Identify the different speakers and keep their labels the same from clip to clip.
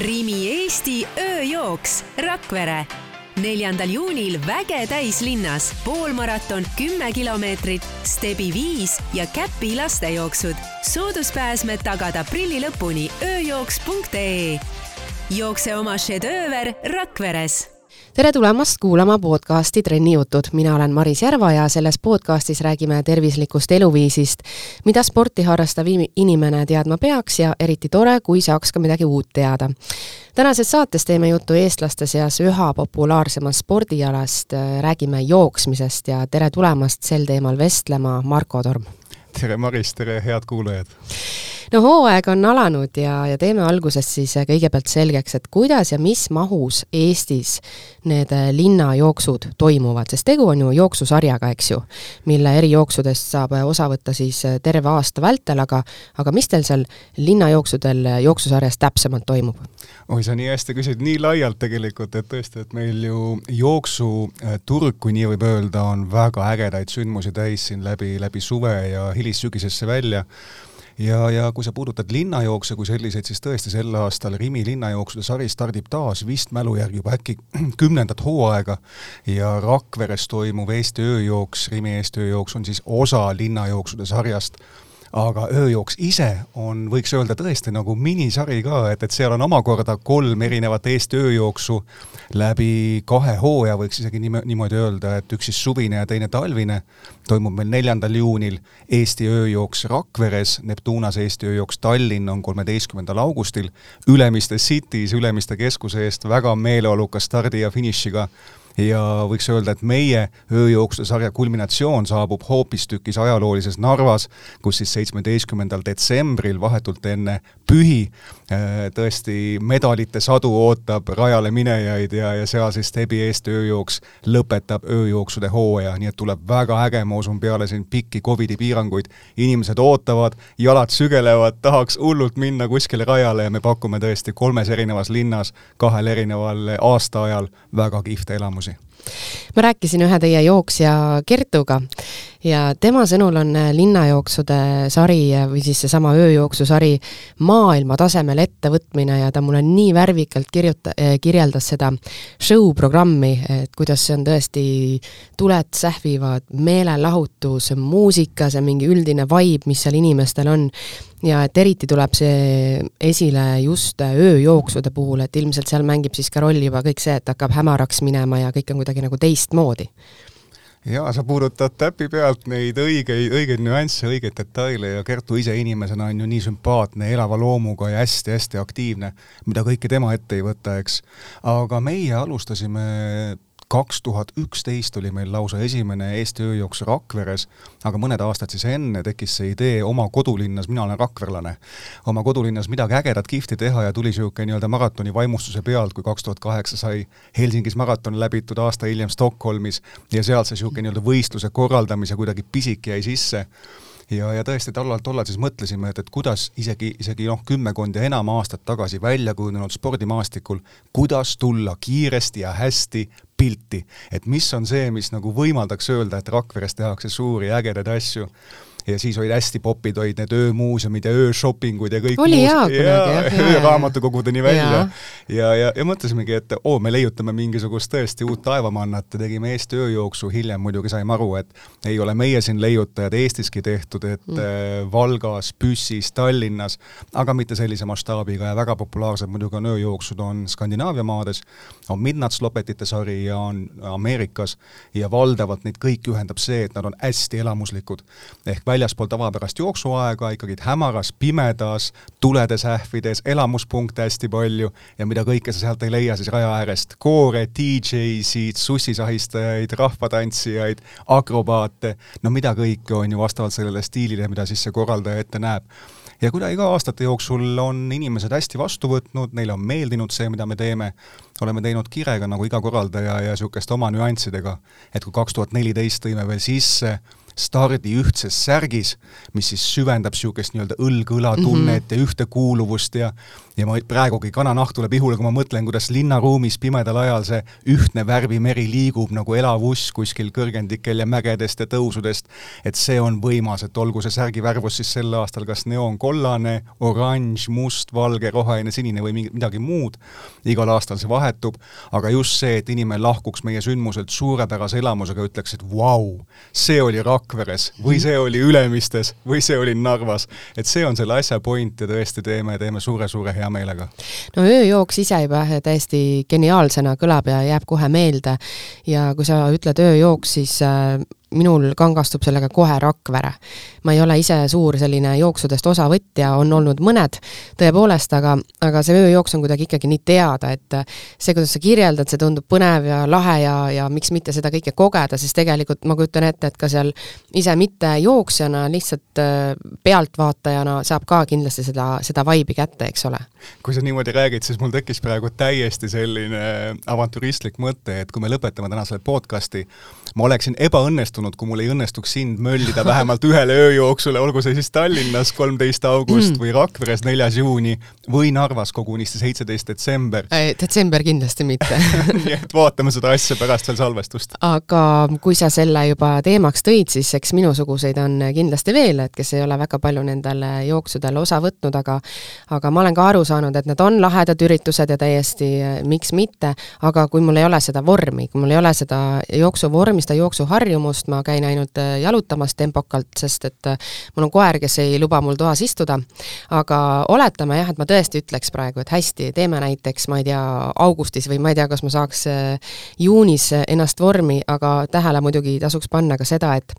Speaker 1: Rimi Eesti ööjooks Rakvere neljandal juunil Väge täislinnas poolmaraton kümme kilomeetrit, Stebi viis ja Käpi lastejooksud. sooduspääsmed tagada aprilli lõpuni ööjooks.ee. jookse oma šedööver Rakveres
Speaker 2: tere tulemast kuulama podcasti Trennijutud, mina olen Maris Järva ja selles podcastis räägime tervislikust eluviisist, mida sporti harrastav inimene teadma peaks ja eriti tore, kui saaks ka midagi uut teada. tänases saates teeme juttu eestlaste seas üha populaarsemast spordialast, räägime jooksmisest ja tere tulemast sel teemal vestlema, Marko Torm!
Speaker 3: Tere Maris, tere head kuulajad!
Speaker 2: no hooaeg on alanud ja, ja teeme alguses siis kõigepealt selgeks, et kuidas ja mis mahus Eestis need äh, linnajooksud toimuvad, sest tegu on ju jooksusarjaga, eks ju, mille erijooksudest saab äh, osa võtta siis äh, terve aasta vältel, aga aga mis teil seal linnajooksudel jooksusarjas täpsemalt toimub?
Speaker 3: oi, sa nii hästi küsid, nii laialt tegelikult, et tõesti, et meil ju jooksuturg, kui nii võib öelda, on väga ägedaid sündmusi täis siin läbi, läbi suve ja hilissügisesse välja. Ja, ja kui sa puudutad linnajookse kui selliseid, siis tõesti sel aastal Rimi linnajooksude sari stardib taas vist mälu järgi juba äkki kümnendat hooaega. Ja Rakveres toimuv Eesti ööjooks, Rimi Eesti ööjooks on siis osa linnajooksude sarjast aga ööjooks ise on, võiks öelda tõesti nagu minisari ka, et, et seal on omakorda kolm erinevat Eesti ööjooksu läbi kahe hooaja, võiks isegi niimoodi öelda, et üks siis suvine ja teine talvine, toimub meil neljandal juunil Eesti ööjooks Rakveres, Neptunas Eesti ööjooks Tallinn on kolmeteistkümnendal augustil, Ülemiste City's, Ülemiste keskuse eest väga meeleoluka stardi ja finišiga ja võiks öelda, et meie ööjooksude sarja kulminatsioon saabub hoopistükkis ajaloolises Narvas, kus siis seitsmeteistkümnendal detsembril, vahetult enne pühi, tõesti medalite sadu ootab rajale minejaid ja, ja seal siis Tebi Eesti ööjooks lõpetab ööjooksude hooaja, nii et tuleb väga äge, ma usun, peale siin pikki Covidi piiranguid, inimesed ootavad, jalad sügelevad, tahaks hullult minna kuskile rajale ja me pakume tõesti kolmes erinevas linnas kahel erineval aastaajal väga kihvte elamusi.
Speaker 2: Ma rääkisin ühe teie jooksja Kertuga ja tema sõnul on äh, linnajooksude sari äh, või siis seesama ööjooksusari maailma tasemel ettevõtmine ja ta mulle nii värvikalt kirjuta-, äh, kirjeldas seda show programmi, et kuidas see on tõesti, tuled sähvivad, meelelahutus, muusika, see mingi üldine vibe, mis seal inimestel on. Ja et eriti tuleb see esile just ööjooksude puhul, et ilmselt seal mängib siis ka rolli juba kõik see, et hakkab hämaraks minema ja kõik on kuidagi nagu teistmoodi
Speaker 3: jaa, sa puudutad täpi pealt neid õigeid, õigeid nüansse, õigeid detaile ja Kertu ise inimesena on ju nii sümpaatne, elava loomuga ja hästi-hästi aktiivne, mida kõike tema ette ei võta, eks. aga meie alustasime kaks tuhat üksteist oli meil lausa esimene Eesti ööjooks Rakveres, aga mõned aastad siis enne tekkis see idee oma kodulinnas, mina olen rakverlane, oma kodulinnas midagi ägedat, kihvti teha ja tuli niisugune nii-öelda maratoni vaimustuse pealt, kui kaks tuhat kaheksa sai Helsingis maraton läbitud, aasta hiljem Stockholmis ja sealt see niisugune nii-öelda võistluse korraldamise kuidagi pisik jäi sisse ja, ja tõesti tollal, tollal siis mõtlesime, et, et kuidas isegi, isegi noh, kümmekond ja enam aastat tagasi välja kujunenud spordimaastikul, kuidas tulla kiiresti ja hästi pilti, et mis on see, mis nagu võimaldaks öelda, et Rakveres tehakse suuri ägedaid asju ja siis olid hästi popid, olid need öömuuseumid ja ööshoppingud ja kõik
Speaker 2: oli jaa kunagi,
Speaker 3: jah. ööraamatukogudeni välja. ja, ja, ja, ja mõtlesimegi, et oo, me leiutame mingisugust tõesti uut taevamannat ja tegime Eesti ööjooksu, hiljem muidugi saime aru, et ei ole meie siin leiutajad Eestiski tehtud, et mm. Äh, Valgas, Püssis, Tallinnas, aga mitte sellise mastaabiga ja väga populaarsed muidugi on ööjooksud, on Skandinaavia maades, on Midnatslopetite sari ja on Ameerikas ja valdavalt neid kõiki ühendab see, et nad on hästi elamuslikud. ehk väljaspool tavapärast jooksuaega, ikkagi hämaras, pimedas, tuledes ähvides, elamuspunkte hästi palju ja mida kõike sa sealt ei leia siis raja äärest. koore, DJ-sid, sussisahistajaid, rahvatantsijaid, akrobaate, no mida kõike on ju vastavalt sellele stiilile, mida siis see korraldaja ette näeb ja kuidagi ka aastate jooksul on inimesed hästi vastu võtnud, neile on meeldinud see, mida me teeme, oleme teinud kirega nagu iga korraldaja ja niisuguste oma nüanssidega, et kui kaks tuhat neliteist tõime veel sisse stardi ühtses särgis, mis siis süvendab niisugust nii-öelda õlg-õla tunnet mm -hmm. ja ühtekuuluvust ja ja ma praegugi kananahk tuleb ihule, kui ma mõtlen, kuidas linnaruumis pimedal ajal see ühtne värvimeri liigub nagu elav uss kuskil kõrgendikel ja mägedest ja tõusudest, et see on võimas, et olgu see särgi värvus siis sel aastal kas neoonkollane, oranž, must, valge, roheline, sinine või mingi, midagi muud, igal aastal see vahetub, aga just see, et inimene lahkuks meie sündmuselt suurepärase elamusega, ütleks, et vau, see oli Rakveres või see oli Ülemistes või see oli Narvas. et see on selle asja point ja tõesti teeme, teeme suure-suure hea meelega.
Speaker 2: no ööjooks ise juba täiesti geniaalsena kõlab ja jääb kohe meelde ja kui sa ütled ööjooks, siis äh, minul kangastub sellega kohe Rakvere. ma ei ole ise suur selline jooksudest osavõtja, on olnud mõned tõepoolest, aga, aga see ööjooks on kuidagi ikkagi nii teada, et see, kuidas sa kirjeldad, see tundub põnev ja lahe ja, ja miks mitte seda kõike kogeda, siis tegelikult ma kujutan ette, et ka seal ise mitte jooksjana, lihtsalt äh, pealtvaatajana saab ka kindlasti seda, seda vaibi kätte, eks ole.
Speaker 3: kui sa niimoodi räägid, siis mul tekkis praegu täiesti selline avantüristlik mõte, et kui me lõpetame täna selle podcast'i, ma oleksin ebaõnnestunud, kui mul ei õnnestuks sind möllida vähemalt ühele ööjooksule, olgu see siis Tallinnas kolmteist august mm. või Rakveres neljas juuni või Narvas kogunisti seitseteist detsember.
Speaker 2: detsember kindlasti mitte
Speaker 3: nii et vaatame seda asja pärast veel salvestust.
Speaker 2: aga kui sa selle juba teemaks tõid, siis eks minusuguseid on kindlasti veel, et kes ei ole väga palju nendel jooksudel osa võtnud, aga aga ma olen ka aru saanud, et need on lahedad üritused ja täiesti miks mitte, aga kui mul ei ole seda vormi, kui mul ei ole seda jooksuvormi, vormistan jooksuharjumust, ma käin ainult äh, jalutamas tempokalt, sest et äh, mul on koer, kes ei luba mul toas istuda, aga oletame jah, et ma tõesti ütleks praegu, et hästi, teeme näiteks, ma ei tea, augustis või ma ei tea, kas ma saaks äh, juunis ennast vormi, aga tähele muidugi tasuks panna ka seda, et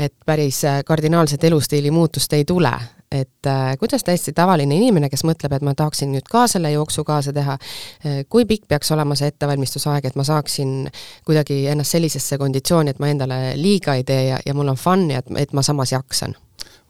Speaker 2: et päris kardinaalset elustiili muutust ei tule, et äh, kuidas täiesti tavaline inimene, kes mõtleb, et ma tahaksin nüüd ka selle jooksu kaasa teha äh,, kui pikk peaks olema see ettevalmistusaeg, et ma saaksin kuidagi ennast sellisesse konditsiooni, et ma endale liiga ei tee ja, ja mul on fun ja et, et ma samas jaksan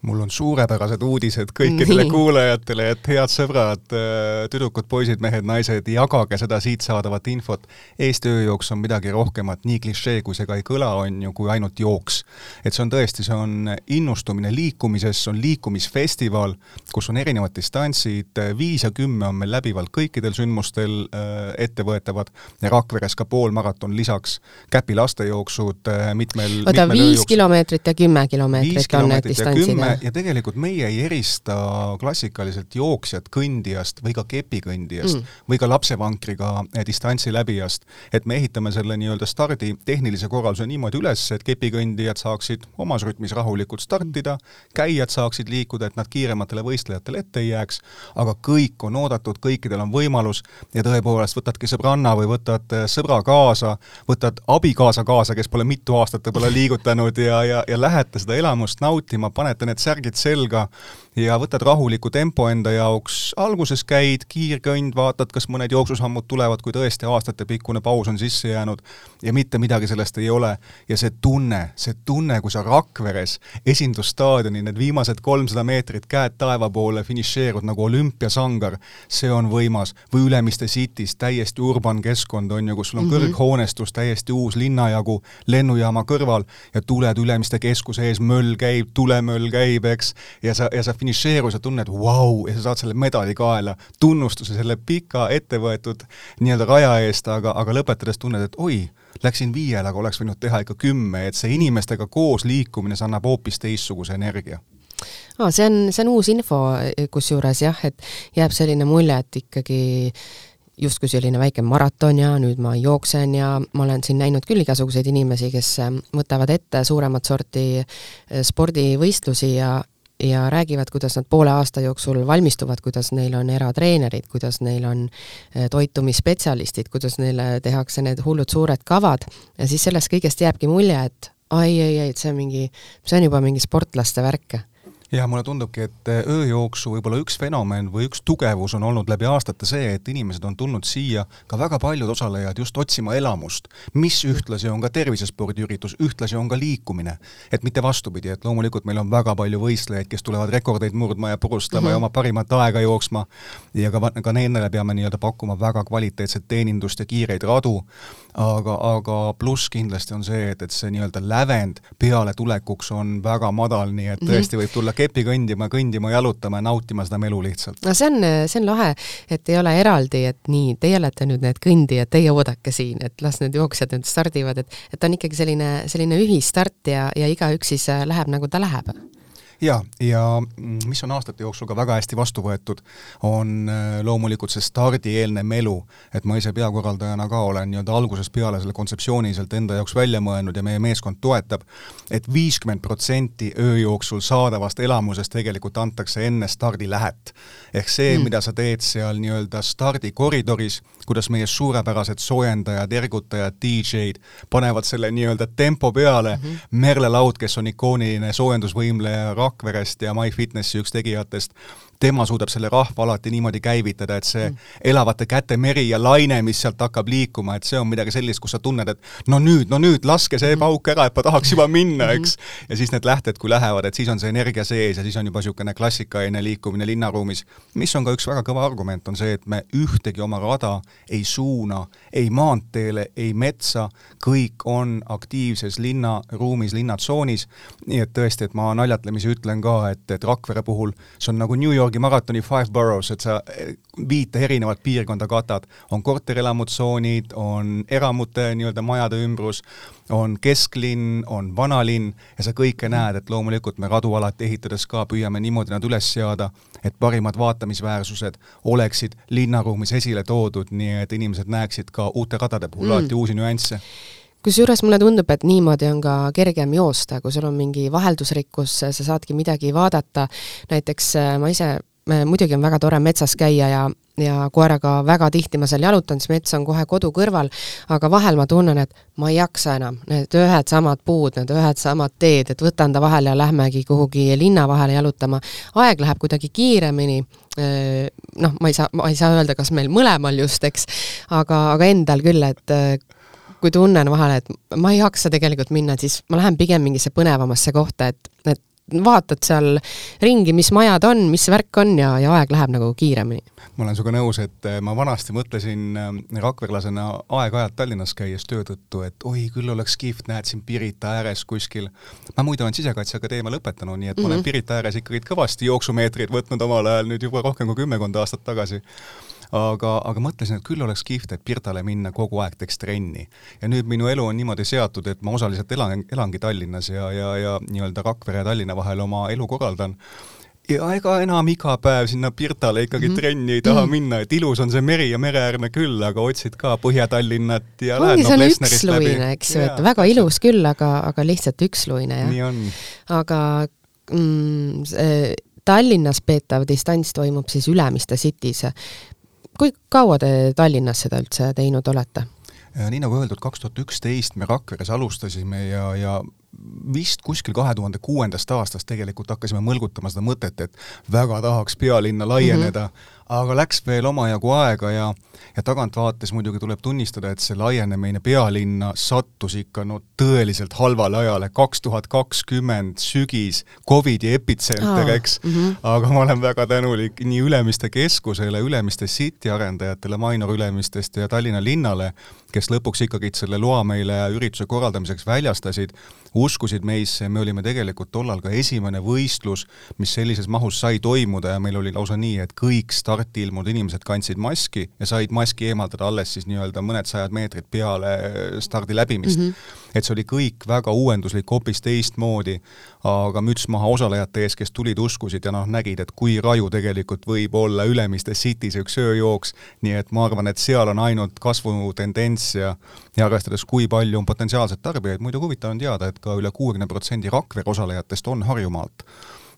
Speaker 3: mul on suurepärased uudised kõikidele Nii. kuulajatele, et head sõbrad, äh, tüdrukud, poisid, mehed, naised, jagage seda siit saadavat infot. Eesti ööjooks on midagi rohkemat, nii klišee, kui see ka ei kõla, on ju, kui ainult jooks. et see on tõesti, see on innustumine liikumises, see on liikumisfestival, kus on erinevad distantsid, viis ja kümme on meil läbivalt kõikidel sündmustel äh, ettevõetavad ja Rakveres ka poolmaraton lisaks, Käpi lastejooksud äh, mitmel
Speaker 2: oota, viis kilomeetrit ja kümme kilomeetrit on need distantsid?
Speaker 3: Ja tegelikult meie ei erista klassikaliselt jooksjat kõndijast või ka kepikõndijast mm. või ka lapsevankriga distantsi läbijast. et me ehitame selle nii-öelda stardi tehnilise korralduse niimoodi üles, et kepikõndijad saaksid omas rütmis rahulikult startida, käijad saaksid liikuda, et nad kiirematele võistlejatele ette ei jääks, aga kõik on oodatud, kõikidel on võimalus ja tõepoolest, võtadki sõbranna või võtad eh, sõbra kaasa, võtad abikaasa kaasa, kes pole mitu aastat võib-olla liigutanud ja, ja, ja lähete seda elamust nautima, panete need särgid selga ja võtad rahuliku tempo enda jaoks, alguses käid kiirkõnd, vaatad, kas mõned jooksusammud tulevad, kui tõesti aastatepikkune paus on sisse jäänud ja mitte midagi sellest ei ole. ja see tunne, see tunne, kui sa Rakveres esindusstaadioni need viimased kolmsada meetrit käed taeva poole finišeerud nagu olümpiasangar, see on võimas. või Ülemiste City's täiesti urban keskkond on ju, kus sul on mm -hmm. kõrghoonestus, täiesti uus linnajagu lennujaama kõrval ja tuled Ülemiste keskuse ees, möll käib, tulemöll käib, eks, ja sa, ja sa finišeerus ja tunned vau wow, ja sa saad selle medali kaela, tunnustuse selle pika ettevõetud nii-öelda raja eest, aga, aga lõpetades tunned, et oi, läksin viiele, aga oleks võinud teha ikka kümme, et see inimestega koos liikumine, see annab hoopis teistsuguse energia.
Speaker 2: Aa, see on, see on uus info kusjuures jah, et jääb selline mulje, et ikkagi justkui selline väike maraton ja nüüd ma jooksen ja ma olen siin näinud küll igasuguseid inimesi, kes võtavad ette suuremat sorti spordivõistlusi ja, ja räägivad, kuidas nad poole aasta jooksul valmistuvad, kuidas neil on eratreenerid, kuidas neil on eh, toitumisspetsialistid, kuidas neile tehakse need hullud suured kavad. Ja siis sellest kõigest jääbki mulje, et ai, ai, ai, et see on mingi, see on juba mingi sportlaste värk
Speaker 3: jah, mulle tundubki, et äh, ööjooksu võib-olla üks fenomen või üks tugevus on olnud läbi aastate see, et inimesed on tulnud siia, ka väga paljud osalejad, just otsima elamust, mis ühtlasi on ka tervisespordiüritus, ühtlasi on ka liikumine. et mitte vastupidi, et loomulikult meil on väga palju võistlejaid, kes tulevad rekordeid murdma ja purustama mm -hmm. ja oma parimat aega jooksma ja ka, ka nendele peame nii-öelda pakkuma väga kvaliteetset teenindust ja kiireid radu, aga, aga pluss kindlasti on see, et, et see nii-öelda lävend pealetulekuks on väga madal, nii et mhm. tõesti võib tulla kepi kõndima, kõndima, jalutama ja nautima seda melu lihtsalt.
Speaker 2: no see on, see on lahe, et ei ole eraldi, et nii, teie olete nüüd need kõndijad, teie oodake siin, et las need jooksjad nüüd stardivad, et et on ikkagi selline, selline ühisstart ja, ja igaüks siis äh, läheb, nagu ta läheb
Speaker 3: jaa, ja mis on aastate jooksul ka väga hästi vastu võetud, on äh, loomulikult see stardieelne melu. et ma ise peakorraldajana ka olen nii-öelda algusest peale selle kontseptsiooni sealt enda jaoks välja mõelnud ja meie meeskond toetab et, et viiskümmend protsenti öö jooksul saadavast elamusest tegelikult antakse enne stardilähet. ehk see mm., mida sa teed seal nii-öelda stardikoridoris, kuidas meie suurepärased soojendajad, ergutajad, DJ-d panevad selle nii-öelda tempo peale mm, -hmm. Merle Laud, kes on ikooniline soojendusvõimleja, Rakverest ja MyFitnessi üks tegijatest, tema suudab selle rahva alati niimoodi käivitada, et see mm. elavate käte meri ja laine, mis sealt hakkab liikuma, et see on midagi sellist, kus sa tunned, et no nüüd, no nüüd, laske see mm. pauk ära, et ma tahaks juba minna, eks. ja siis need lähted, kui lähevad, et siis on see energia sees ja siis on juba niisugune klassikaline liikumine linnaruumis, mis on ka üks väga kõva argument, on see, et me ühtegi oma rada ei suuna ei maanteele, ei metsa, kõik on aktiivses linnaruumis, linnatsoonis, nii et tõesti, et ma naljatlemisi ütlen ka, et, et Rakvere puhul see on nagu New York Yorgi maratoni Five Boroughs, et sa eh, viite erinevat piirkonda katad. on korterelamutsoonid, on eramute nii-öelda majade ümbrus, on kesklinn, on vanalinn ja sa kõike näed, et loomulikult me radu alati ehitades ka püüame niimoodi nad üles seada, et parimad vaatamisväärsused oleksid linnaruumis esile toodud, nii et inimesed näeksid ka uute radade puhul mm. alati uusi nüansse
Speaker 2: kusjuures mulle tundub, et niimoodi on ka kergem joosta, kui sul on mingi vaheldusrikkus, sa saadki midagi vaadata, näiteks äh, ma ise, muidugi on väga tore metsas käia ja, ja koeraga väga tihti ma seal jalutan, siis mets on kohe kodu kõrval, aga vahel ma tunnen, et ma ei jaksa enam, need ühed samad puud, need ühed samad teed, et võtan ta vahele ja lähmegi kuhugi linna vahele jalutama. aeg läheb kuidagi kiiremini, äh, noh, ma ei saa, ma ei saa öelda, kas meil mõlemal just, eks, aga, aga endal küll, et äh, kui tunnen vahel, et ma ei jaksa tegelikult minna, siis ma lähen pigem mingisse põnevamasse kohta, et, et vaatad seal ringi, mis majad on, mis värk on ja, ja aeg läheb nagu kiiremini.
Speaker 3: ma olen sinuga nõus, et äh, ma vanasti mõtlesin äh, rakverlasena aeg-ajalt Tallinnas käies töö tõttu, et oi, küll oleks kihvt, näed siin Pirita ääres kuskil. ma muidu olen Sisekaitseakadeemia lõpetanud, nii et mm -hmm. ma olen mhm. Pirita ääres ikkagi kõvasti jooksumeetreid võtnud omal ajal nüüd juba rohkem kui kümmekond aastat tagasi aga, aga mõtlesin, et küll oleks kihvt, et Pirdale minna kogu aeg teeks trenni. ja nüüd minu elu on niimoodi seatud, et ma osaliselt elan, elangi Tallinnas ja, ja, ja nii-öelda Rakvere ja Tallinna vahel oma elu korraldan ja ega enam iga päev sinna Pirdale ikkagi mm -hmm. trenni ei taha -hmm. minna, et ilus on see meri ja mereäärne küll, aga otsid ka Põhja-Tallinnat ja
Speaker 2: ongi, Plessnerist läbi. eks ju, et väga ilus küll, aga, aga lihtsalt üksluine,
Speaker 3: on.
Speaker 2: aga mm, Tallinnas peetav distants toimub siis Ülemiste City's kui kaua te Tallinnas seda üldse teinud olete?
Speaker 3: nii nagu öeldud, kaks tuhat üksteist me Rakveres alustasime ja, ja vist kuskil kahe tuhande kuuendast aastast tegelikult hakkasime mõlgutama seda mõtet, et väga tahaks pealinna laieneda. Mm, -hmm aga läks veel omajagu aega ja, ja taganttvaates muidugi tuleb tunnistada, et see laienemine pealinna sattus ikka no tõeliselt halvale ajale, kaks tuhat kakskümmend sügis, Covidi epitseenter, eks. mm, -hmm. aga ma olen väga tänulik nii Ülemiste keskusele, Ülemiste City arendajatele, Mainor Ülemistest ja Tallinna linnale, kes lõpuks ikkagi selle loa meile ürituse korraldamiseks väljastasid, uskusid meisse, me olime tegelikult tollal ka esimene võistlus, mis sellises mahus sai toimuda ja meil oli lausa nii, et kõik start starti ilmunud inimesed kandsid maski ja said maski eemaldada alles siis nii-öelda mõned sajad meetrid peale stardi läbimist mm. -hmm. et see oli kõik väga uuenduslik, hoopis teistmoodi, aga müts maha osalejate ees, kes tulid, uskusid ja noh, nägid, et kui raju tegelikult võib olla Ülemiste City's üks ööjooks, nii et ma arvan, et seal on ainult kasvutendents ja ja arvestades, kui palju on potentsiaalseid tarbijaid, muidu huvitav on teada, et ka üle kuuekümne protsendi Rakvere osalejatest on Harjumaalt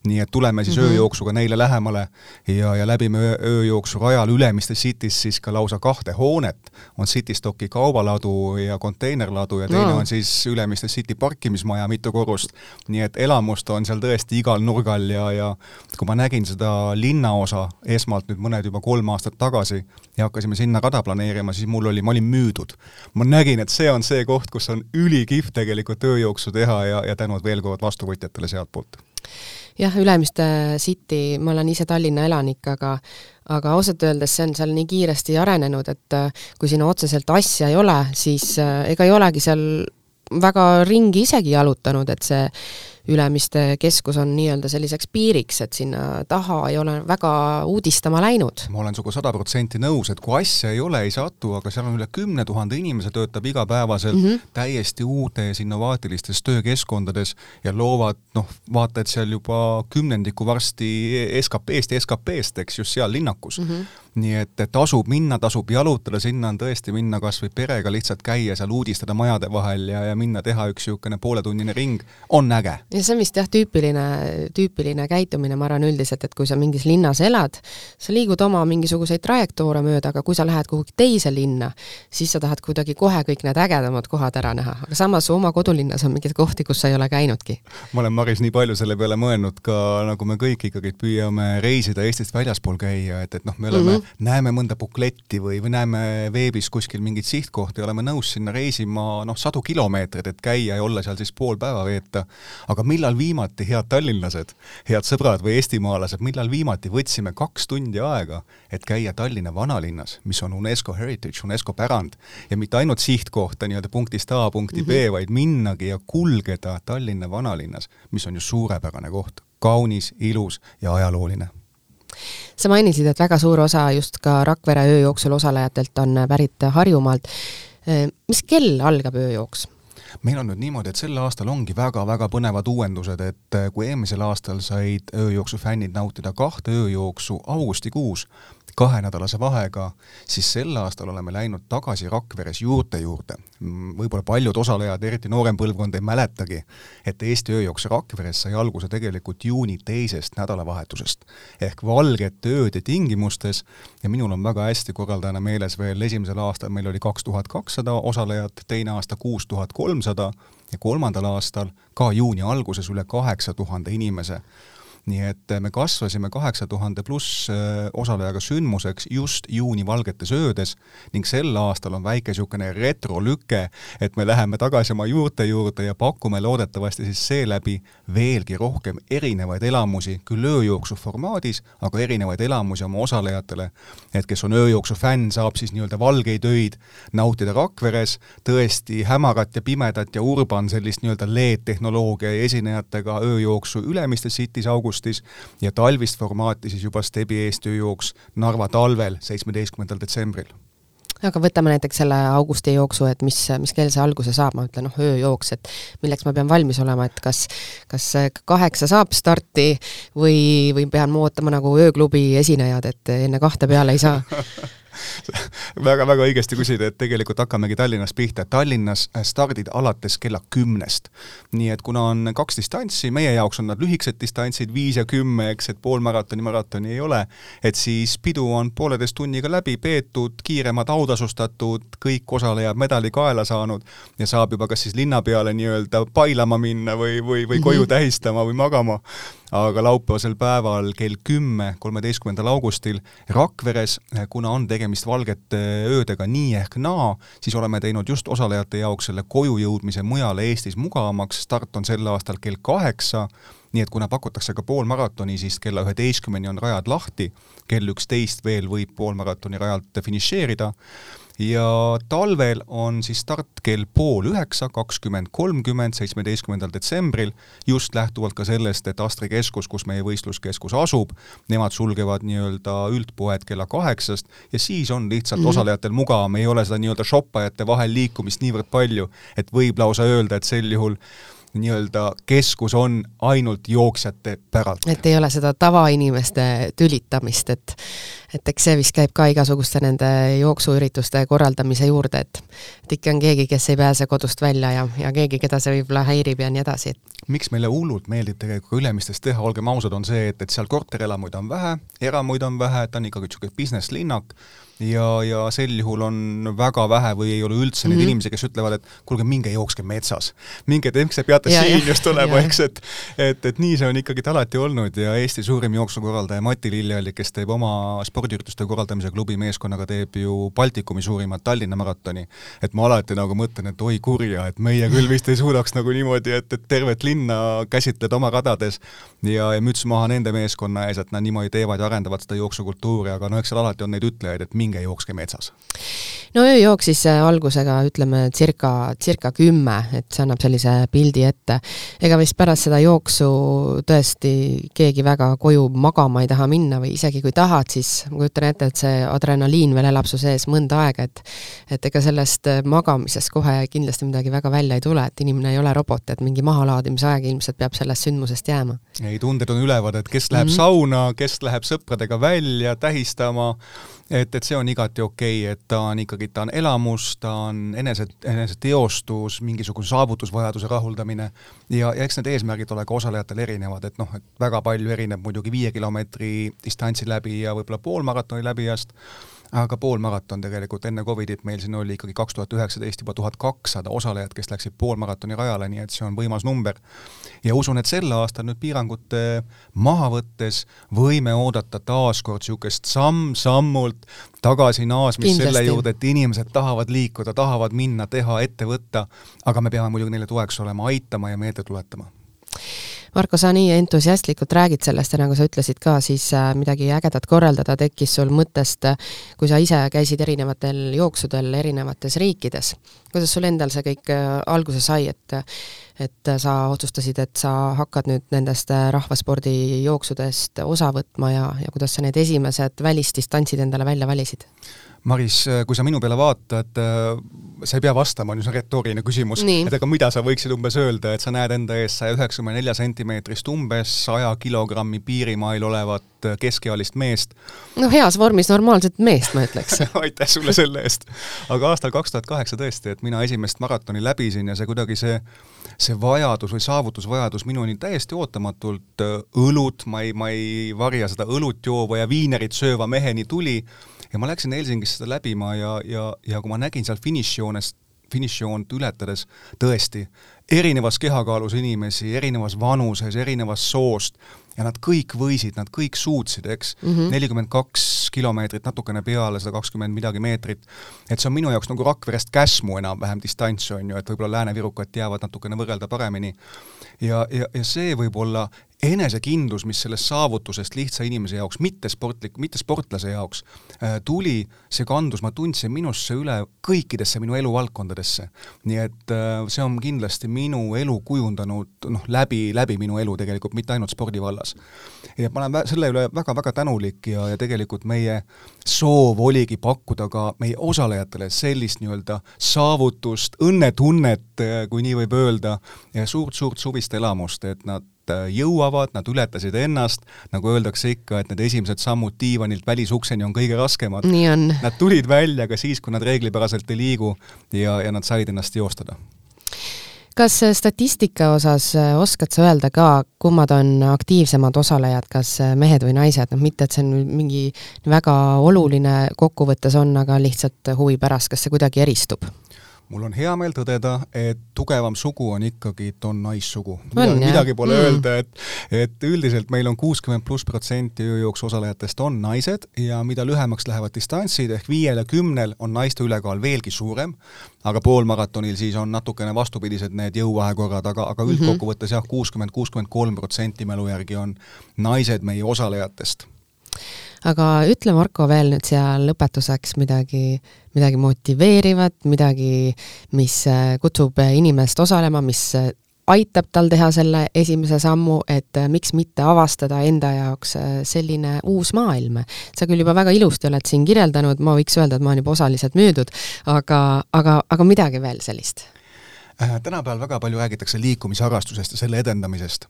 Speaker 3: nii et tuleme siis mm -hmm. ööjooksuga neile lähemale ja, ja läbime öö, ööjooksu rajal Ülemiste City's siis ka lausa kahte hoonet, on City Stocki kaubaladu ja konteinerladu ja teine no. on siis Ülemiste City parkimismaja, mitu korrust. nii et elamust on seal tõesti igal nurgal ja, ja kui ma nägin seda linnaosa esmalt nüüd mõned juba kolm aastat tagasi ja hakkasime sinna rada planeerima, siis mul oli, ma olin müüdud. ma nägin, et see on see koht, kus on ülikihvt tegelikult ööjooksu teha ja, ja tänud veel kord vastuvõtjatele sealtpoolt
Speaker 2: jah, Ülemiste City, ma olen ise Tallinna elanik, aga aga ausalt öeldes see on seal nii kiiresti arenenud, et äh, kui sinna otseselt asja ei ole, siis äh, ega ei olegi seal väga ringi isegi jalutanud, et see Ülemiste keskus on nii-öelda selliseks piiriks, et sinna taha ei ole väga uudistama läinud.
Speaker 3: ma olen sinuga sada protsenti nõus, et kui asja ei ole, ei satu, aga seal on üle kümne tuhande inimese töötab igapäevaselt mm -hmm. täiesti uutes innovaatilistes töökeskkondades ja loovad noh, vaata et seal juba kümnendiku varsti SKP-st ja SKP-st, eks, just seal linnakus mm. -hmm nii et, tasub minna, tasub jalutada, sinna on tõesti minna kas või perega lihtsalt käia seal, uudistada majade vahel ja, ja minna teha üks niisugune pooletunnine ring, on äge.
Speaker 2: Ja see on vist jah, tüüpiline, tüüpiline käitumine, ma arvan üldiselt, et kui sa mingis linnas elad, sa liigud oma mingisuguseid trajektoore mööda, aga kui sa lähed kuhugi teise linna, siis sa tahad kuidagi kohe kõik need ägedamad kohad ära näha, aga samas oma kodulinnas on mingeid kohti, kus sa ei ole käinudki.
Speaker 3: ma olen, Maris, nii palju selle peale mõelnud ka, nagu me kõik ikkagi püüame reisida Eestist väljaspool käia, et, et noh, me oleme mm -hmm näeme mõnda bukletti või, või näeme veebis kuskil mingit sihtkohta ja oleme nõus sinna reisima noh, sadu kilomeetreid, et käia ja olla seal siis pool päeva veeta. aga millal viimati, head tallinlased, head sõbrad või eestimaalased, millal viimati võtsime kaks tundi aega, et käia Tallinna vanalinnas, mis on UNESCO heritage, UNESCO pärand ja mitte ainult sihtkohta nii-öelda punktist A punkti mm -hmm. B, mhm. vaid minnagi ja kulgeda Tallinna vanalinnas, mis on ju suurepärane koht, kaunis, ilus ja ajalooline
Speaker 2: sa mainisid, et väga suur osa just ka Rakvere ööjooksul osalejatelt on pärit Harjumaalt. mis kell algab ööjooks?
Speaker 3: Meil on nüüd niimoodi, et sel aastal ongi väga-väga põnevad uuendused, et kui eelmisel aastal said ööjooksu fännid nautida kahte ööjooksu augustikuus, kahenädalase vahega, siis sel aastal oleme läinud tagasi Rakveres juurte juurde. võib-olla paljud osalejad, eriti noorem põlvkond, ei mäletagi, et Eesti ööjooks Rakveres sai alguse tegelikult juuni teisest nädalavahetusest. ehk valgete ööde tingimustes ja minul on väga hästi korraldajana meeles veel, esimesel aastal meil oli kaks tuhat kakssada osalejat, teine aasta kuus tuhat kolmsada ja kolmandal aastal ka juuni alguses üle kaheksa tuhande inimese nii et äh, me kasvasime kaheksa tuhande pluss äh, osalejaga sündmuseks just juuni valgetes öödes ning sel aastal on väike niisugune retrolüke, et me läheme tagasi oma juurte juurde ja pakume loodetavasti siis seeläbi veelgi rohkem erinevaid elamusi, küll ööjooksu formaadis, aga erinevaid elamusi oma osalejatele. et kes on ööjooksu fänn, saab siis nii-öelda valgeid öid nautida Rakveres, tõesti hämarat ja pimedat ja urban sellist nii-öelda LED-tehnoloogia esinejatega ööjooksu Ülemistes City's augustis, augustis ja talvist formaati siis juba Stebi eestööjooks Narva talvel, seitsmeteistkümnendal detsembril.
Speaker 2: Aga võtame näiteks selle augusti jooksu, et mis, mis kell see alguse saab, ma ütlen noh, ööjooks, et milleks ma pean valmis olema, et kas, kas kaheksa saab starti või, või pean ma ootama nagu ööklubi esinejad, et enne kahte peale ei saa
Speaker 3: väga-väga õigesti küsid, et tegelikult hakkamegi Tallinnast pihta. Tallinnas stardid alates kella kümnest. nii et kuna on kaks distantsi, meie jaoks on nad lühikesed distantsid, viis ja kümme, eks, et poolmaratoni, maratoni ei ole, et siis pidu on pooleteist tunniga läbi peetud, kiiremad autasustatud, kõik osalejad medali kaela saanud ja saab juba kas siis linna peale nii-öelda pailama minna või, või, või koju mhm. tähistama või magama aga laupäevasel päeval kell kümme, kolmeteistkümnendal augustil Rakveres, kuna on tegemist valgete öödega nii ehk naa, siis oleme teinud just osalejate jaoks selle koju jõudmise mujale Eestis mugavamaks, start on sel aastal kell kaheksa, nii et kuna pakutakse ka poolmaratoni, siis kella üheteistkümneni on rajad lahti, kell üksteist veel võib poolmaratoni rajalt finišeerida ja talvel on siis start kell pool üheksa, kakskümmend kolmkümmend, seitsmeteistkümnendal detsembril, just lähtuvalt ka sellest, et Astri keskus, kus meie võistluskeskus asub, nemad sulgevad nii-öelda üldpoed kella kaheksast ja siis on lihtsalt mm -hmm. osalejatel mugavam, ei ole seda nii-öelda shoppajate vahel liikumist niivõrd palju, et võib lausa öelda, et sel juhul nii-öelda keskus on ainult jooksjate päralt.
Speaker 2: et ei ole seda tavainimeste tülitamist, et et eks see vist käib ka igasuguste nende jooksuürituste korraldamise juurde, et et ikka on keegi, kes ei pääse kodust välja ja, ja keegi, keda see võib-olla häirib ja nii edasi,
Speaker 3: miks meile hullult meeldib tegelikult Ülemistes teha, olgem ausad, on see, et, et seal korterelamuid on vähe, eramuid on vähe, ta on ikkagi niisugune business-linnak, ja, ja sel juhul on väga vähe või ei ole üldse mm -hmm. neid inimesi, kes ütlevad, et kuulge, minge jookske metsas. minge, miks te peate ja, siin just olema, eks, et et, et nii see on ikkagi alati olnud ja Eesti suurim jooksukorraldaja Mati Lilleallik, kes teeb oma spordiürituste korraldamise klubi meeskonnaga, teeb ju Baltikumi suurimat Tallinna maratoni. et ma alati nagu mõtlen, et oi kurja, et meie küll vist ei suudaks nagu niimoodi, et, et tervet linna käsitleda oma radades ja, ja müts maha nende meeskonna ees, et nad niimoodi teevad ja arendavad seda jooksukultuuri, aga no eks seal alati on neid ütlejaid, et minge jookske metsas?
Speaker 2: no ööjook siis äh, algusega ütleme circa, circa kümme, et see annab sellise pildi ette. ega vist pärast seda jooksu tõesti keegi väga koju magama ei taha minna või isegi kui tahad, siis ma kujutan ette, et see adrenaliin veel elab su sees mõnda aega, et et ega sellest äh, magamisest kohe kindlasti midagi väga välja ei tule, et inimene ei ole robot, et mingi mahalaadimise aeg ilmselt peab sellest sündmusest jääma.
Speaker 3: ei, tunded on ülevad, et kes läheb mm -hmm. sauna, kes läheb sõpradega välja tähistama, et, et see on igati okei okay,, et ta on ikkagi, ta on elamus, ta on enese, eneseteostus, mingisuguse saavutusvajaduse rahuldamine. Ja, ja eks need eesmärgid ole ka osalejatel erinevad, et noh, et väga palju erineb muidugi viie kilomeetri distantsi läbi ja võib-olla poolmaratoni läbijast aga poolmaraton tegelikult enne Covidit meil siin oli ikkagi kaks tuhat üheksateist juba tuhat kakssada osalejat, kes läksid poolmaratoni rajale, nii et see on võimas number. ja usun, et sel aastal nüüd piirangute maha võttes võime oodata taaskord niisugust samm-sammult tagasi naasmist selle juurde, et inimesed tahavad liikuda, tahavad minna, teha, ette võtta, aga me peame muidugi neile toeks olema, aitama ja meelde tuletama
Speaker 2: Marko, sa nii entusiastlikult räägid sellest ja nagu sa ütlesid ka, siis äh, midagi ägedat korraldada tekkis sul mõttest, äh, kui sa ise käisid erinevatel jooksudel erinevates riikides. kuidas sul endal see kõik äh, alguse sai, et et sa otsustasid, et sa hakkad nüüd nendest rahvaspordijooksudest osa võtma ja, ja kuidas sa need esimesed välisdistantsid endale välja valisid?
Speaker 3: Maris, kui sa minu peale vaatad, äh, sa ei pea vastama, on üsna retooriline küsimus, et aga mida sa võiksid umbes öelda, et sa näed enda ees saja üheksakümne nelja sentimeetrist umbes saja kilogrammi piirimail olevat äh, keskealist meest.
Speaker 2: no heas vormis normaalset meest, ma ütleks
Speaker 3: aitäh sulle selle eest! aga aastal kaks tuhat kaheksa tõesti, et mina esimest maratoni läbisin ja see kuidagi see see vajadus või saavutusvajadus minuni täiesti ootamatult äh, õlut, ma ei, ma ei varja seda õlut joova ja viinerit sööva meheni tuli ja ma läksin Helsingisse seda läbima ja, ja, ja kui ma nägin seal finišijoonest, finišijoont ületades tõesti erinevas kehakaalus inimesi, erinevas vanuses, erinevast soost, ja nad kõik võisid, nad kõik suutsid, eks, mhm. nelikümmend kaks kilomeetrit, natukene peale seda kakskümmend midagi meetrit, et see on minu jaoks nagu Rakverest Käsmu enam-vähem distants, on ju, et võib-olla läänevirukad teavad natukene võrrelda paremini. ja, ja, ja see võib olla enesekindlus, mis sellest saavutusest lihtsa inimese jaoks, mitte sportlik, mitte sportlase jaoks äh, tuli, see kandus, ma tundsin minusse üle kõikidesse minu eluvaldkondadesse. nii et äh, see on kindlasti minu elu kujundanud noh, läbi, läbi minu elu tegelikult, mitte ainult spordivallas. ja ma olen selle üle väga-väga tänulik ja, ja tegelikult meie soov oligi pakkuda ka meie osalejatele sellist nii-öelda saavutust, õnnetunnet, äh, kui nii võib öelda, suurt-suurt suvist elamust, et nad jõuavad, nad ületasid ennast, nagu öeldakse ikka, et need esimesed sammud diivanilt välisukseni on kõige raskemad. Nad tulid välja ka siis, kui nad reeglipäraselt ei liigu ja, ja nad said ennast teostada
Speaker 2: kas statistika osas äh, oskad sa öelda ka, kummad on aktiivsemad osalejad, kas äh, mehed või naised, noh mitte, et see on mingi väga oluline kokkuvõttes on, aga lihtsalt huvi pärast, kas see kuidagi eristub?
Speaker 3: Mul on hea meel tõdeda, et tugevam sugu on ikkagi, on naissugu. midagi, pole mm. öelda, et et üldiselt meil on kuuskümmend pluss protsenti ööjooksu osalejatest on naised ja mida lühemaks lähevad distantsid, ehk viiel ja kümnel on naiste ülekaal veelgi suurem, aga poolmaratonil siis on natukene vastupidised need jõuvahekorrad, aga, aga mhm. üldkokkuvõttes jah, kuuskümmend, kuuskümmend kolm protsenti mälu järgi on naised meie osalejatest
Speaker 2: aga ütle, Marko, veel nüüd siia lõpetuseks midagi, midagi motiveerivat, midagi, mis äh, kutsub inimest osalema, mis äh, aitab tal teha selle esimese sammu, et äh, miks mitte avastada enda jaoks selline uus maailm. sa küll juba väga ilusti oled siin kirjeldanud, ma võiks öelda, et ma olen juba osaliselt müüdud, aga, aga, aga midagi veel sellist
Speaker 3: Äh, tänapäeval väga palju räägitakse liikumisharrastusest ja selle edendamisest.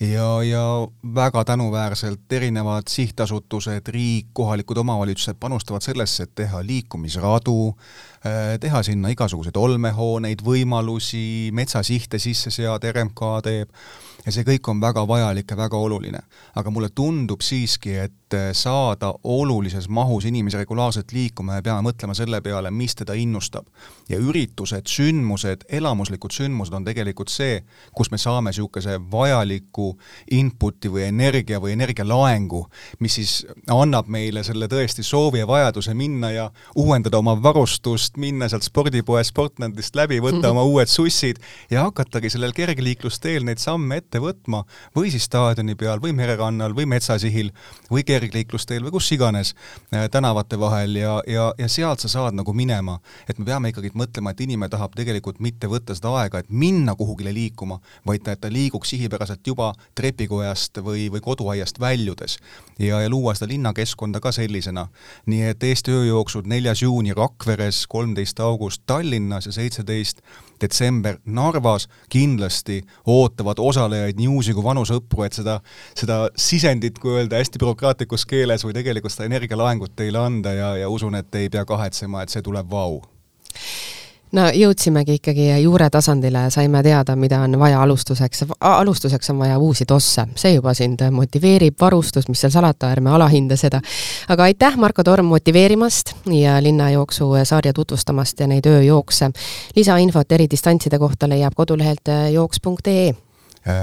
Speaker 3: ja, ja väga tänuväärselt erinevad sihtasutused, riik, kohalikud omavalitsused panustavad sellesse, et teha liikumisradu, äh, teha sinna igasuguseid olmehooneid, võimalusi, metsasihte sisse seada, RMK teeb, ja see kõik on väga vajalik ja väga oluline. aga mulle tundub siiski, et saada olulises mahus inimesi regulaarselt liikuma, me peame mõtlema selle peale, mis teda innustab. ja üritused, sündmused, elamuslikud sündmused on tegelikult see, kus me saame niisuguse vajaliku input'i või energia või energialaengu, mis siis annab meile selle tõesti soovi ja vajaduse minna ja uuendada oma varustust, minna sealt spordipoest, Sportlandist läbi, võtta oma uued sussid ja hakatagi sellel kergliiklusteel neid samme ette võtma või siis staadioni peal või mererannal või metsasihil või kergliiklusteel või kus iganes äh, tänavate vahel ja, ja, ja sealt sa saad nagu minema. et me peame ikkagi mõtlema, et inimene tahab tegelikult mitte võtta seda aega, et minna kuhugile liikuma, vaid et ta liiguks sihipäraselt juba trepikojast või, või koduaiast väljudes ja, ja luua seda linnakeskkonda ka sellisena. nii et Eesti ööjooksud neljas juuni Rakveres, kolmteist august Tallinnas ja seitseteist detsember Narvas. Kindlasti ootavad osalejaid nii uusi kui vanu sõpru, et seda, seda sisendit, kui öelda hästi bürokraatlikus keeles, või tegelikult seda energialaengut teile anda ja, ja usun, et ei pea kahetsema, et see tuleb vau
Speaker 2: no jõudsimegi ikkagi juure tasandile, saime teada, mida on vaja alustuseks. alustuseks on vaja uusi tosse, see juba sind motiveerib, varustus, mis seal salata, ärme alahinda seda. aga aitäh, Marko Torm, motiveerimast ja linnajooksu sarja tutvustamast ja neid ööjookse. lisainfot eridistantside kohta leiab kodulehelt jooks.ee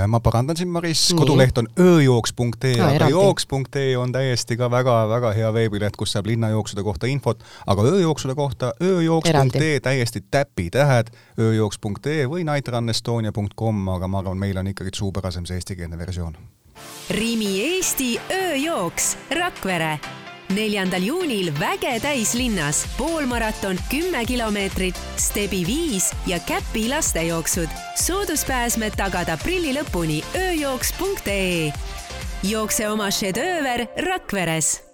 Speaker 3: ma parandan sind, Maris, koduleht on ööjooks.ee no,, aga jooks.ee on täiesti ka väga-väga hea veebileht, kus saab linnajooksude kohta infot, aga ööjooksude kohta ööjooks.ee täiesti täpitähed, ööjooks.ee või nightrunestonia.com, aga ma arvan, meil on ikkagi suupärasem see eestikeelne versioon.
Speaker 1: Rimi Eesti ööjooks Rakvere neljandal juunil Väge täislinnas poolmaraton kümme kilomeetrit, Stebi viis ja Käpi lastejooksud. sooduspääsmed tagada aprilli lõpuni ööjooks.ee. jookse oma šedööver Rakveres